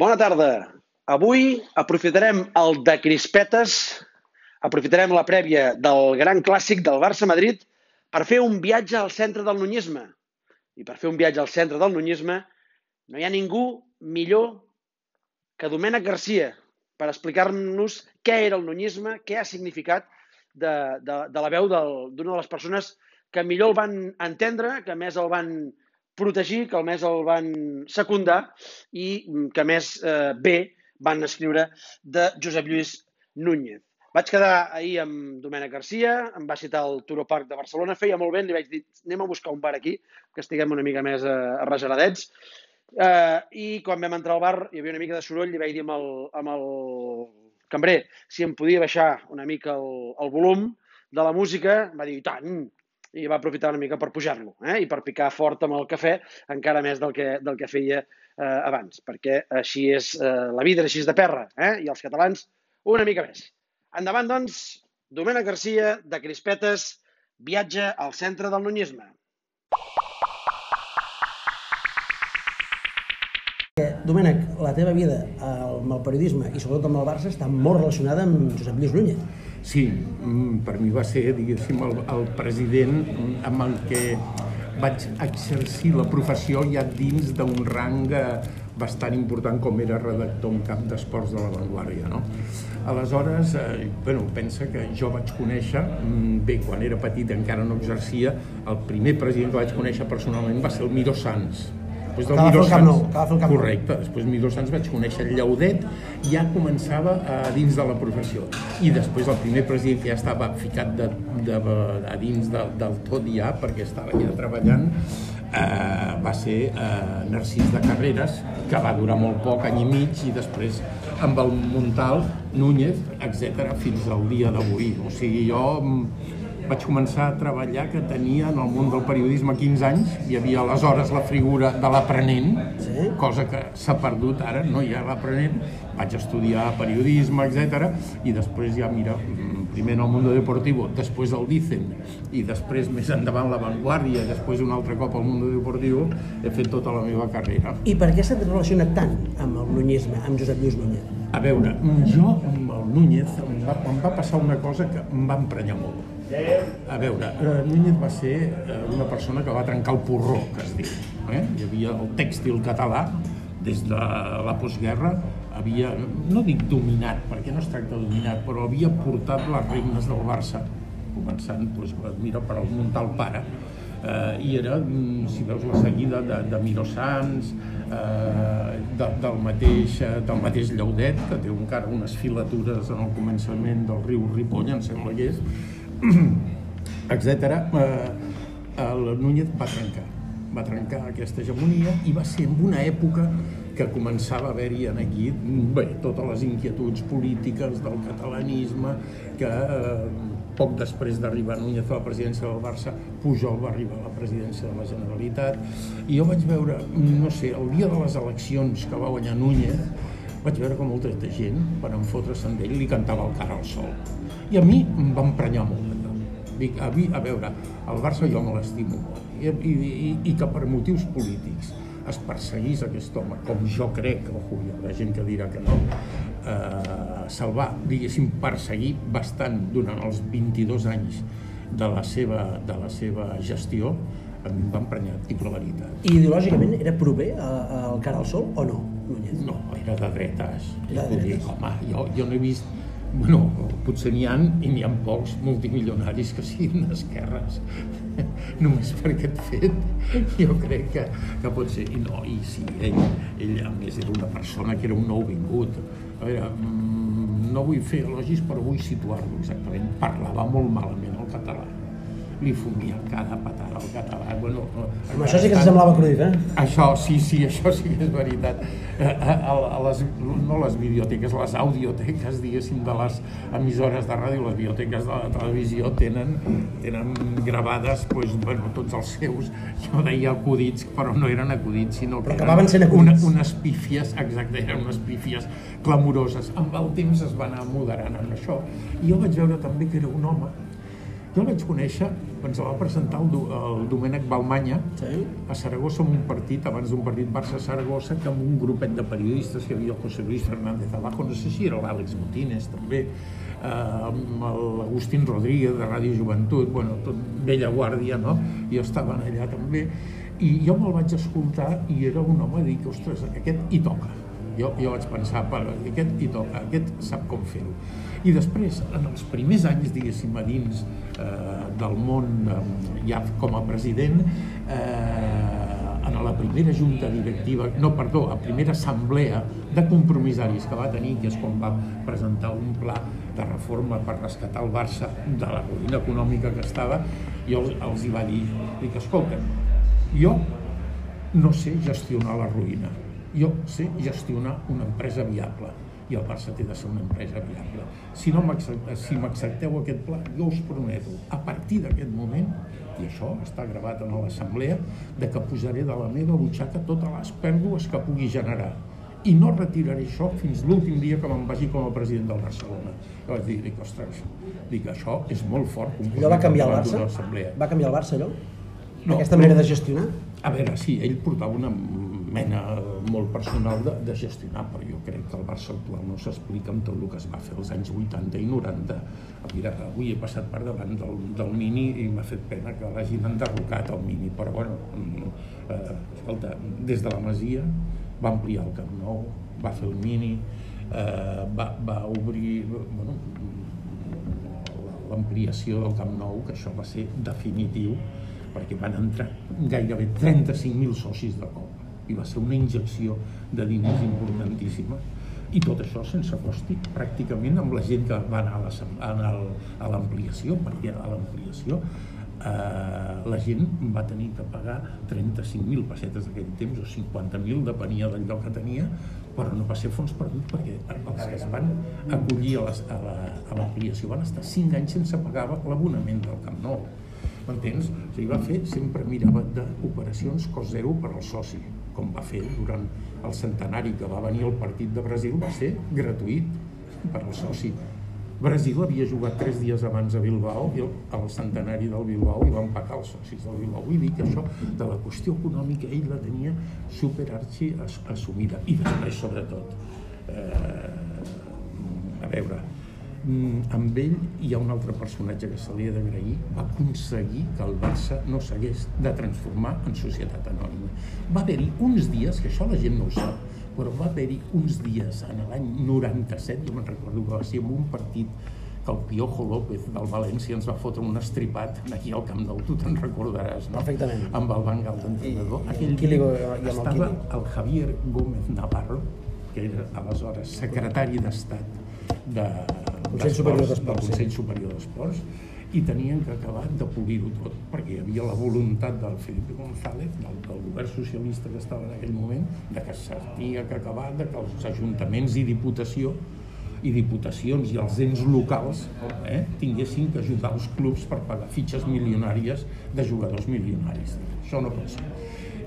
Bona tarda. Avui aprofitarem el de crispetes, aprofitarem la prèvia del gran clàssic del Barça-Madrid per fer un viatge al centre del nunyisme. I per fer un viatge al centre del nunyisme no hi ha ningú millor que Domènec Garcia per explicar-nos què era el nunyisme, què ha significat de, de, de la veu d'una de les persones que millor el van entendre, que més el van protegir, que el més el van secundar i que més eh, bé van escriure de Josep Lluís Núñez. Vaig quedar ahir amb Domènec Garcia, em va citar el Turo Park de Barcelona, feia molt vent, li vaig dir, anem a buscar un bar aquí, que estiguem una mica més eh, arregeradets. Eh, I quan vam entrar al bar hi havia una mica de soroll, li vaig dir amb el, amb el cambrer si em podia baixar una mica el, el volum de la música, va dir, tant, i va aprofitar una mica per pujar-lo eh? i per picar fort amb el cafè, encara més del que, del que feia eh, abans, perquè així és eh, la vida, així és de perra, eh? i els catalans una mica més. Endavant, doncs, Domènec Garcia, de Crispetes, viatge al centre del nunyisme. Domènec, la teva vida amb el periodisme i sobretot amb el Barça està molt relacionada amb Josep Lluís Núñez. Sí, mm, per mi va ser, diguéssim, el, el president amb el que vaig exercir la professió ja dins d'un rang eh, bastant important com era redactor en cap d'esports de la Vanguardia. No? Aleshores, eh, bueno, pensa que jo vaig conèixer, mm, bé, quan era petit encara no exercia, el primer president que vaig conèixer personalment va ser el Miro Sanz, Després del nou, el correcte, després Midó Sants vaig conèixer el Llaudet, ja començava a dins de la professió. I després el primer president que ja estava ficat de, de, a dins de, del tot ja, perquè estava ja treballant, eh, va ser eh, Narcís de Carreras, que va durar molt poc, any i mig, i després amb el Montal, Núñez, etc fins al dia d'avui. O sigui, jo vaig començar a treballar que tenia en el món del periodisme 15 anys, hi havia aleshores la figura de l'aprenent, sí? cosa que s'ha perdut ara, no hi ha l'aprenent, vaig estudiar periodisme, etc. i després ja, mira, primer en el Mundo Deportivo, després el Dicen, i després més endavant la Vanguardia, després un altre cop al Mundo Deportivo, he fet tota la meva carrera. I per què s'ha relacionat tant amb el nunyisme, amb Josep Lluís Núñez? A veure, jo amb el Núñez em va, em va passar una cosa que em va emprenyar molt a veure, eh, Núñez va ser eh, una persona que va trencar el porró, que es diu. Eh? Hi havia el tèxtil català, des de la postguerra, havia, no dic dominat, perquè no es tracta de dominat, però havia portat les regnes del Barça, començant, doncs, mira, per al Montal Pare, eh, i era, mm, si veus la seguida, de, de Miro Sans, eh, de, del, mateix, eh, del mateix Llaudet, que té encara unes filatures en el començament del riu Ripoll, em sembla que és, etc. Eh, el Núñez va trencar, va trencar aquesta hegemonia i va ser en una època que començava a haver-hi aquí bé, totes les inquietuds polítiques del catalanisme, que eh, poc després d'arribar Núñez a la presidència del Barça, Pujol va arribar a la presidència de la Generalitat, i jo vaig veure, no sé, el dia de les eleccions que va guanyar Núñez, vaig veure com molta gent, per enfotre's amb ell, li cantava el cara al sol. I a mi em va emprenyar molt Dic, a, mi, a veure, el Barça jo me l'estimo molt i, i, i, i que per motius polítics es perseguís aquest home, com jo crec, ojo, hi haurà gent que dirà que no, eh, se'l va, diguéssim, perseguir bastant durant els 22 anys de la seva, de la seva gestió, a mi em va emprenyar titularitat. I ideològicament era prové al cara al sol o no? No, era de dretes. De dretes. Dir, home, jo, jo no he vist bueno, potser n'hi han i n'hi ha pocs multimilionaris que siguin d'esquerres. Només per aquest fet jo crec que, que pot ser. I no, i sí, ell, ell a més era una persona que era un nou vingut a veure, mm, no vull fer elogis però vull situar-lo exactament. Parlava molt malament el català li fumia cada patada al català. Bueno, Home, això sí que semblava crudit, eh? Això, sí, sí, això sí que és veritat. A, a, a les, no les biblioteques, les audioteques, diguéssim, de les emissores de ràdio, les biblioteques de la televisió tenen, tenen gravades pues, bueno, tots els seus, jo deia acudits, però no eren acudits, sinó que eren sent una, unes pífies, exacte, eren unes pífies clamoroses. Amb el temps es va anar moderant amb això. I jo vaig veure també que era un home Jo el vaig conèixer, ens el va presentar el, el Domènec Balmanya Sí. a Saragossa en un partit, abans d'un partit Barça-Saragossa, que amb un grupet de periodistes, que hi havia el José Luis Fernández Abajo, no sé si era l'Àlex Botines també, eh, amb l'Agustín Rodríguez de Ràdio Joventut, bueno, tot vella guàrdia, no? I estaven allà també. I jo me'l vaig escoltar i era un home de dir que, ostres, aquest hi toca. Jo, jo vaig pensar, per, aquest hi toca, aquest sap com fer-ho. I després, en els primers anys, diguéssim, a dins eh, del món, eh, ja com a president, eh, en la primera junta directiva, no, perdó, a primera assemblea de compromissaris que va tenir, que és quan va presentar un pla de reforma per rescatar el Barça de la ruïna econòmica que estava, jo els, els hi va dir, dic, escolta'm, jo no sé gestionar la ruïna, jo sé gestionar una empresa viable i el Barça té de ser una empresa viable. Si no m'accepteu si m'accepteu aquest pla, jo us prometo, a partir d'aquest moment, i això està gravat en l'assemblea, de que posaré de la meva butxaca totes les pèrdues que pugui generar i no retiraré això fins l'últim dia que me'n vagi com a president del Barcelona. Jo vaig dir, dic, ostres, dic, això és molt fort. Allò va canviar el Barça? Va canviar el Barça, allò? No, Aquesta manera de gestionar? A veure, sí, ell portava una mena molt personal de, de gestionar, però jo crec que el Barça actual no s'explica amb tot el que es va fer als anys 80 i 90. Mira, avui he passat per davant del, del Mini i m'ha fet pena que l'hagin enderrocat el Mini, però bueno, mm, eh, escolta, des de la Masia va ampliar el Camp Nou, va fer el Mini, eh, va, va obrir, bueno, l'ampliació del Camp Nou, que això va ser definitiu, perquè van entrar gairebé 35.000 socis de cop i va ser una injecció de diners importantíssima. I tot això sense costi pràcticament amb la gent que va anar a l'ampliació perquè a l'ampliació eh, la gent va tenir que pagar 35.000 pessetes d'aquell temps o 50.000 depenia del lloc que tenia però no va ser fons perdut perquè els que es van acollir a l'ampliació van estar 5 anys sense pagar l'abonament del Camp Nou M'entens? O sigui, va fer, sempre mirava d'operacions cost zero per al soci, com va fer durant el centenari que va venir el partit de Brasil, va ser gratuït per al soci. Brasil havia jugat tres dies abans a Bilbao, al centenari del Bilbao, i van pagar els socis del Bilbao. Vull dir que això, de la qüestió econòmica, ell la tenia superarxi as- assumida. I després, sobretot, eh, a veure, amb ell hi ha un altre personatge que se li ha d'agrair, va aconseguir que el Barça no s'hagués de transformar en societat anònima. Va haver-hi uns dies, que això la gent no ho sap, però va haver-hi uns dies en l'any 97, jo me'n recordo que va ser en un partit que el Piojo López del València ens va fotre un estripat aquí al Camp Nou, tu te'n recordaràs, no? Perfectament. Amb el Bangal d'entrenador. I- i Aquell dia i estava Quili. el Javier Gómez Navarro, que era aleshores secretari d'Estat de, Consell Superior d'Esports, del Consell Superior d'Esports, i tenien que acabar de polir-ho tot, perquè hi havia la voluntat del Felipe González, del, del govern socialista que estava en aquell moment, de que s'havia que acabar, de que els ajuntaments i diputació i diputacions i els ens locals eh, tinguessin que ajudar els clubs per pagar fitxes milionàries de jugadors milionaris. Això no pot ser.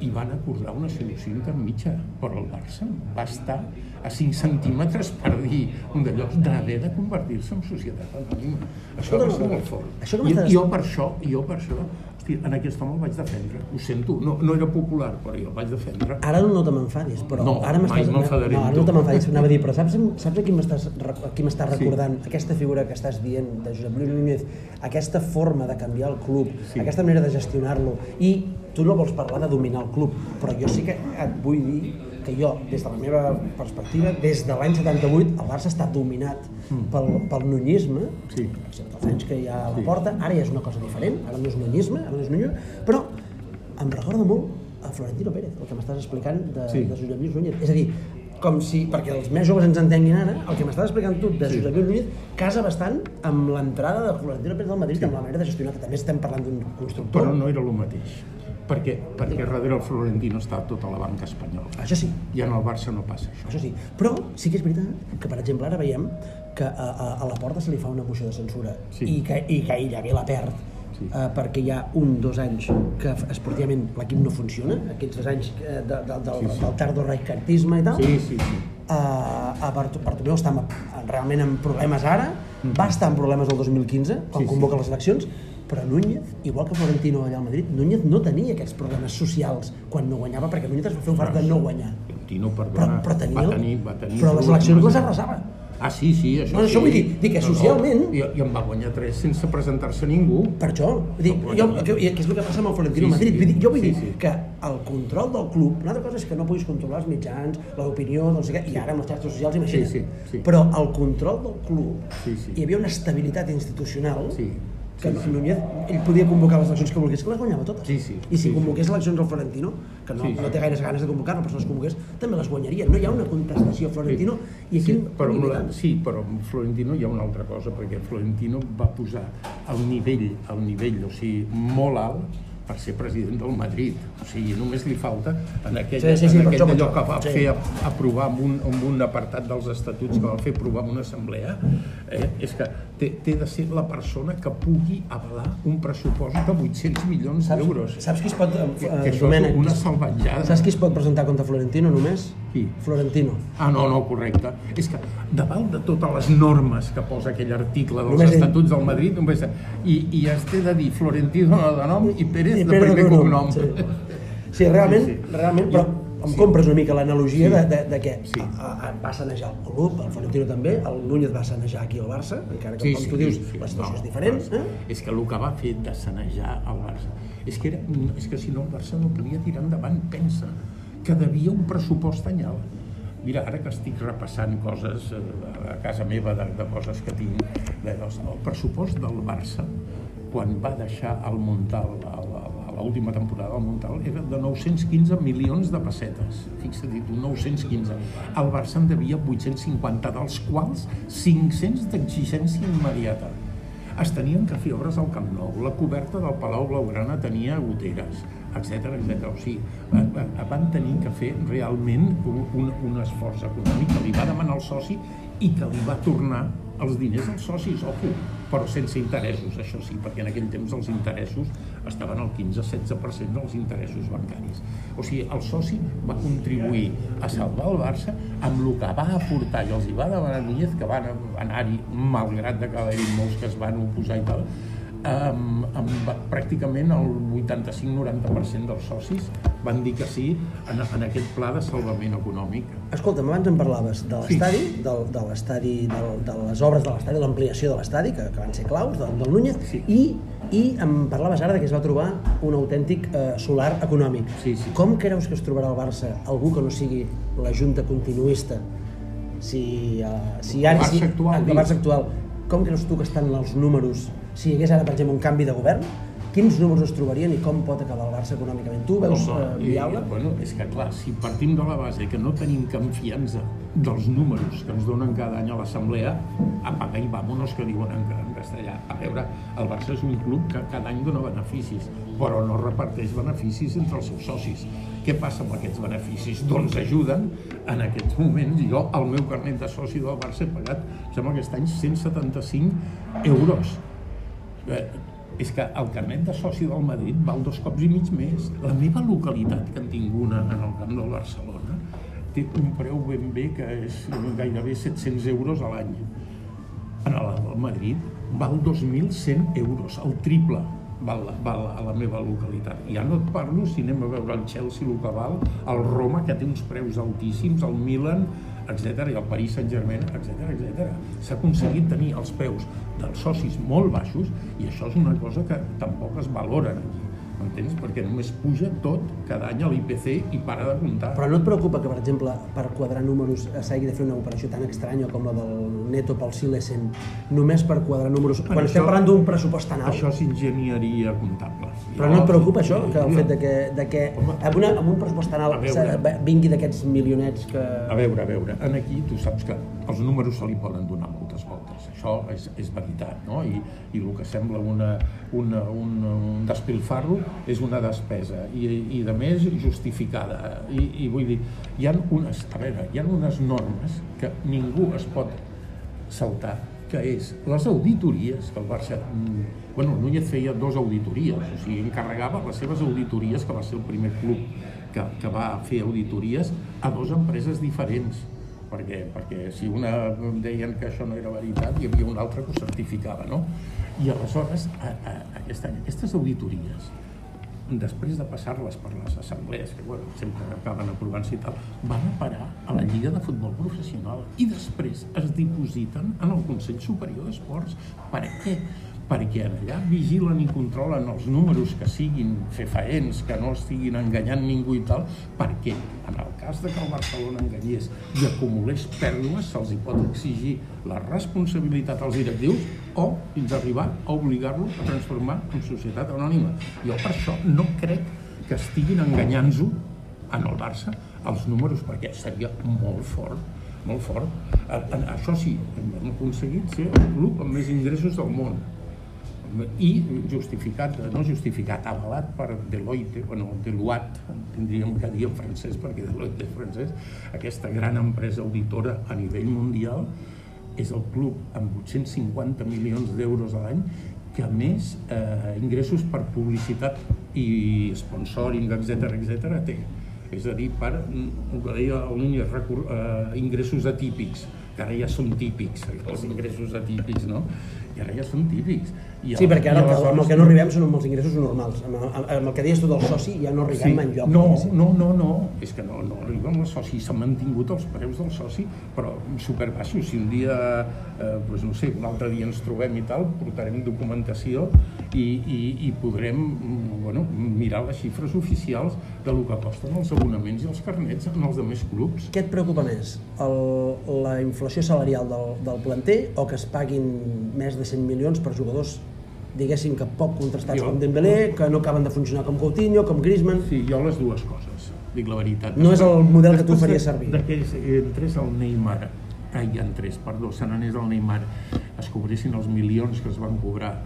I van acordar una solució intermitja, però el Barça va estar a 5 centímetres per dir un d'allò d'haver de convertir-se en societat anònima. Això va ser molt fort. Això I, jo per això, jo per això, hosti, en aquest home el vaig defendre. Ho sento, no, no era popular, però jo el vaig defendre. Ara no te m'enfadis, però No, ara m'estàs... no, amb ara no te m'enfadis, anava a dir, però saps, saps a qui m'estàs a qui m'està recordant aquesta figura que estàs dient de Josep Lluís Núñez, aquesta forma de canviar el club, Sí. aquesta manera de gestionar-lo, i tu no vols parlar de dominar el club, però jo sí que et vull dir que jo, des de la meva perspectiva, des de l'any 78, el Barça està dominat pel, pel nunyisme, Mm. Sí. excepte els anys que hi ha a la Sí. porta, ara ja és una cosa diferent, ara no és nunyisme, ara no és nunyisme, però em recorda molt a Florentino Pérez, el que m'estàs explicant de, Sí. de Josep Lluís Núñez. És a dir, com si, perquè els més joves ens entenguin ara, el que m'estàs explicant tu de Sí. Josep Lluís Núñez casa bastant amb l'entrada de Florentino Pérez del Madrid, amb la manera de gestionar, que també estem parlant d'un constructor. Però no era el mateix. Perquè, perquè darrere el Florentino està tota la banca espanyola. Això sí, I en el Barça no passa això. això sí. Però sí que és veritat que, per exemple, ara veiem que a, a, a la porta se li fa una moció de censura Sí. i, que, i que ella ve la perd Sí. eh, perquè hi ha un, dos anys que esportivament l'equip no funciona, aquests dos anys eh, de, de, del, Sí, sí. del tardo-raicartisme i tal, Sí, sí, sí. Uh, a Barto- Bartomeu està realment en problemes ara, va estar en problemes el 2015, quan Sí, sí. convoca les eleccions, però Núñez, igual que Florentino allà al Madrid, Núñez no tenia aquests problemes socials quan no guanyava, perquè Núñez es va fer un fart de no guanyar. Florentino, Però, perdona, però, tenia, va tenir, va tenir però les eleccions les arrasava. Ah, sí, sí, això No, això sí. vull dir- dir que socialment- I, I en va guanyar tres sense presentar-se ningú. Per això, vull dir, No, jo, no. que, és el que passa amb el Florentino Sí, Madrid. sí. Vull dir, jo vull Sí, dir sí. que el control del club, una altra cosa és que no puguis controlar els mitjans, l'opinió, no què, i ara amb les xarxes socials, imagina't. Sí, sí, sí. Però el control del club, Sí, sí. hi havia una estabilitat institucional Sí, que sí, no- sí. Núñez, ell podia convocar les eleccions que volgués, que les guanyava totes. Sí, sí, I si sí, convoqués eleccions al Florentino, que no, Sí, no sí. té gaires ganes de convocar-lo, però si les convoqués, també les guanyaria. No hi ha una contestació a Florentino, i aquí... sí, però, amb la, sí, però amb Florentino hi ha una altra cosa, perquè Florentino va posar el nivell, el nivell, o sigui, molt alt per ser president del Madrid. O sigui, només li falta en aquell, Sí, sí, sí, en aquell allò que va Sí. fer aprovar amb un, amb un apartat dels estatuts que va fer aprovar en una assemblea, eh, és que té, té de ser la persona que pugui avalar un pressupost de 800 milions saps, d'euros. saps qui es pot... Que, eh, que això Domènec, és una salvatjada. Saps qui es pot presentar contra Florentino només? Qui? Florentino. Ah, no, no, correcte. És que davant de totes les normes que posa aquell article dels Només ell. Estatuts del Madrid, només... i, i es té de dir Florentino de nom i Pérez De Pere primer cognom. Sí. sí, realment, Sí, sí, sí. sí. realment, però em Sí. compres una mica l'analogia Sí. de, de, de que Sí. a, a, va sanejar el club, el Florentino també, el Núñez va sanejar aquí al Barça, encara que, com tu dius, la situació és diferent. No, Eh? És que el que va fer de sanejar el Barça, és que, era, és que si no el Barça no podia tirar endavant, pensa, que devia un pressupost anyal. Mira, ara que estic repassant coses eh, a casa meva de, de coses que tinc, de, el pressupost del Barça, quan va deixar el Montal a l'última temporada del Montal, era de 915 milions de pessetes. Fixa't tu, 915. El Barça en devia 850, dels quals 500 d'exigència immediata. Es tenien que fer obres al Camp Nou, la coberta del Palau Blaugrana tenia goteres, etc etc. O sigui, va- va- van tenir que fer realment un, un, un esforç econòmic que li va demanar el soci i que li va tornar els diners als socis, ojo, però sense interessos, això sí, perquè en aquell temps els interessos estaven al 15-16% dels interessos bancaris. O sigui, el soci va contribuir a salvar el Barça amb el que va aportar i els hi va demanar Núñez, que van anar-hi, malgrat de que va haver molts que es van oposar i tal, amb, amb pràcticament el 85-90% dels socis van dir que sí en, en aquest pla de salvament econòmic. Escolta'm, abans em parlaves de l'estadi, del, de l'estadi, del- de les obres de l'estadi, l'ampliació de l'estadi, que, que van ser claus, del, del Núñez, Sí. i, i em parlaves ara de que es va trobar un autèntic eh, solar econòmic. Sí, sí. Com creus que es trobarà el Barça algú que no sigui la junta continuista? Si, uh, si ara... Barça si, actual, el dius. Barça actual. Com creus tu que estan els números? Si hi hagués ara, per exemple, un canvi de govern, quins números es trobarien i com pot acabar el Barça econòmicament? Tu veus Home, eh, i- viable? Bueno, és que clar, si partim de la base que no tenim confiança dels números que ens donen cada any a l'assemblea, apaga i vámonos, que diuen en, en castellà. A veure, el Barça és un club que cada any dona beneficis, però no reparteix beneficis entre els seus socis. Què passa amb aquests beneficis? Doncs ajuden en aquests moments. Jo, el meu carnet de soci del Barça he pagat, em sembla aquest any, 175 euros. És que el carnet de soci del Madrid val dos cops i mig més. La meva localitat, que en tinc una en el camp del Barcelona, té un preu ben bé que és gairebé 700 euros a l'any. En el del Madrid val 2.100 euros, el triple val, val a la meva localitat. Ja no et parlo si anem a veure el Chelsea, el que val, el Roma, que té uns preus altíssims, el Milan, etc i el Paris Saint-Germain, etc etc. S'ha aconseguit tenir els preus dels socis molt baixos i això és una cosa que tampoc es valora aquí. M'entens? Perquè només puja tot cada any a l'IPC i para de comptar. Però no et preocupa que, per exemple, per quadrar números s'hagi de fer una operació tan estranya com la del Neto pel Silesen, només per quadrar números, quan això- estem parlant d'un pressupost tan alt? Això és enginyeria comptable. Però no et preocupa això, que el fet de que, de que Home. amb, una, amb un pressupost tan alt veure. vingui d'aquests milionets que... A veure, a veure, en aquí tu saps que els números se li poden donar moltes voltes, això és, és veritat, no? I, i el que sembla una, una, un, un despilfarro és una despesa, i, i de més justificada. I, I vull dir, hi ha unes, a veure, hi ha unes normes que ningú es pot saltar, que és les auditories que el Barça... mm, Bueno, Núñez feia dos auditories, o sigui, encarregava les seves auditories, que va ser el primer club que, que va fer auditories, a dues empreses diferents. Perquè, perquè si una deien que això no era veritat, hi havia una altra que ho certificava, no? I aleshores, a, a, aquesta, aquestes auditories, després de passar-les per les assemblees, que bueno, sempre acaben aprovant-se i tal, van a parar a la Lliga de Futbol Professional i després es dipositen en el Consell Superior d'Esports. Per què? Perquè allà vigilen i controlen els números que siguin fefaents, que no estiguin enganyant ningú i tal, perquè en el cas de que el Barcelona enganyés i acumulés pèrdues, se'ls hi pot exigir la responsabilitat als directius o fins a arribar a obligar-lo a transformar en societat anònima. Jo per això no crec que estiguin enganyant-ho en el Barça els números, perquè seria molt fort molt fort. Això sí, hem aconseguit ser el club amb més ingressos del món i justificat, no justificat, avalat per Deloitte, bueno, Deloitte, tindríem que dir en francès perquè Deloitte és francès, aquesta gran empresa auditora a nivell mundial, és el club amb 850 milions d'euros a l'any que més eh, ingressos per publicitat i sponsoring, etc etc té. És a dir, per, el que deia el Núñez, eh, ingressos atípics, que ara ja són típics, els ingressos atípics, no? I ara ja són típics i sí, perquè ara el, amb el que no arribem són amb els ingressos normals. Amb, amb, amb el que deies tu del soci ja no arribem sí. enlloc. No, no, no, no, és que no, no arribem al soci. S'han mantingut els preus del soci, però superbaixos. Si un dia, eh, doncs no sé, un altre dia ens trobem i tal, portarem documentació i, i, i podrem mm, bueno, mirar les xifres oficials de lo que costen els abonaments i els carnets en els demés clubs. Què et preocupa més? El, la inflació salarial del, del planter o que es paguin més de 100 milions per jugadors diguéssim que poc contrastats jo, com Dembélé, que no acaben de funcionar com Coutinho, com Griezmann... Sí, jo les dues coses, dic la veritat. No és el model que tu faries servir. De que entrés el Neymar, ai, entrés, perdó, se n'anés el Neymar, es cobressin els milions que es van cobrar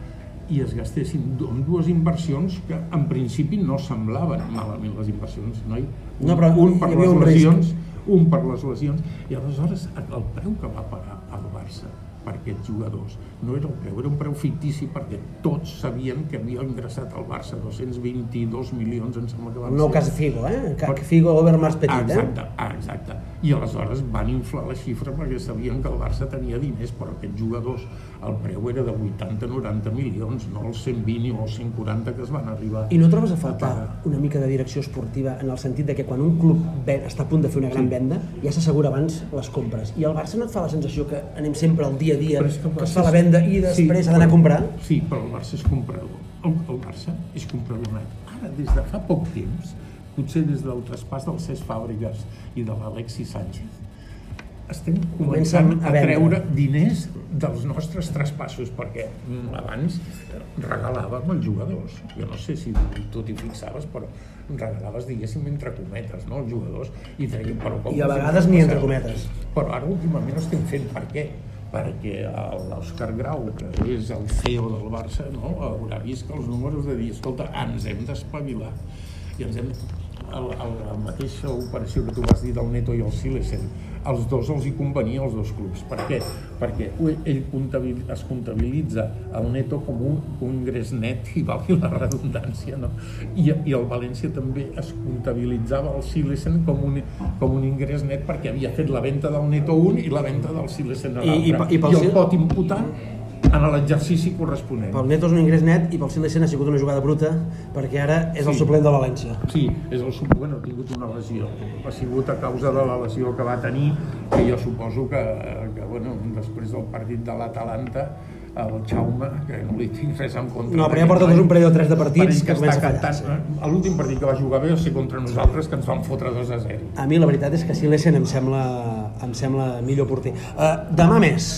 i es gastessin amb dues inversions que en principi no semblaven malament les inversions, no? Un, no, però un per les un lesions, risc. un per les lesions, i aleshores el preu que va pagar el Barça per aquests jugadors. No era el preu, era un preu fictici perquè tots sabien que havia ingressat al Barça 222 milions, em sembla que van no ser. Cas Figo, eh? Que per... Figo Overmars petit, eh? exacte, eh? Exacte, I aleshores van inflar la xifra perquè sabien que el Barça tenia diners, però aquests jugadors el preu era de 80-90 milions, no els 120 o els 140 que es van arribar. I no trobes a faltar a una mica de direcció esportiva en el sentit de que quan un club està a punt de fer una gran sí. venda ja s'assegura abans les compres i el Barça no et fa la sensació que anem sempre al dia a dia, que, que es fa la venda i després sí, ha d'anar a comprar? Sí, però el Barça és comprador. El, el Barça és comprador net. Ara, des de fa poc temps, potser des del traspàs del Cesc Fàbregas i de l'Alexi Sánchez, estem començant a, a treure diners dels nostres traspassos, perquè abans regalàvem els jugadors. Jo no sé si tu t'hi fixaves, però regalaves, diguéssim, entre cometes, no?, els jugadors, i deien, però com... I a vegades ni entre cometes. Però ara últimament estem fent, per què? Perquè l'Òscar Grau, que és el CEO del Barça, no, haurà vist que els números de dir, escolta, ens hem d'espavilar i ens hem el, la mateixa operació que tu vas dir del Neto i el Silesen, els dos els hi convenia als dos clubs. Per què? Perquè ell es comptabilitza el neto com un, un ingrés net, i valgui la redundància, no? I, I el València també es comptabilitzava el Silesen com un, com un ingrés net perquè havia fet la venda del neto un i la venda del Silesen a l'altre. I, i, i, I el pot imputar en l'exercici corresponent. Pel Neto és un ingrés net i pel Silesen ha sigut una jugada bruta perquè ara és sí. el suplent de València. Sí, és el suplent, bueno, ha tingut una lesió. Ha sigut a causa de la lesió que va tenir, que jo suposo que, que bueno, després del partit de l'Atalanta el Jaume, que no li tinc res en contra. No, però ja porta un parell o tres de partits que, que comença a fallar. Eh, l'últim partit que va jugar bé va ser contra nosaltres, que ens van fotre 2 a 0. A mi la veritat és que Silesen em sembla, em sembla millor porter. Uh, demà més,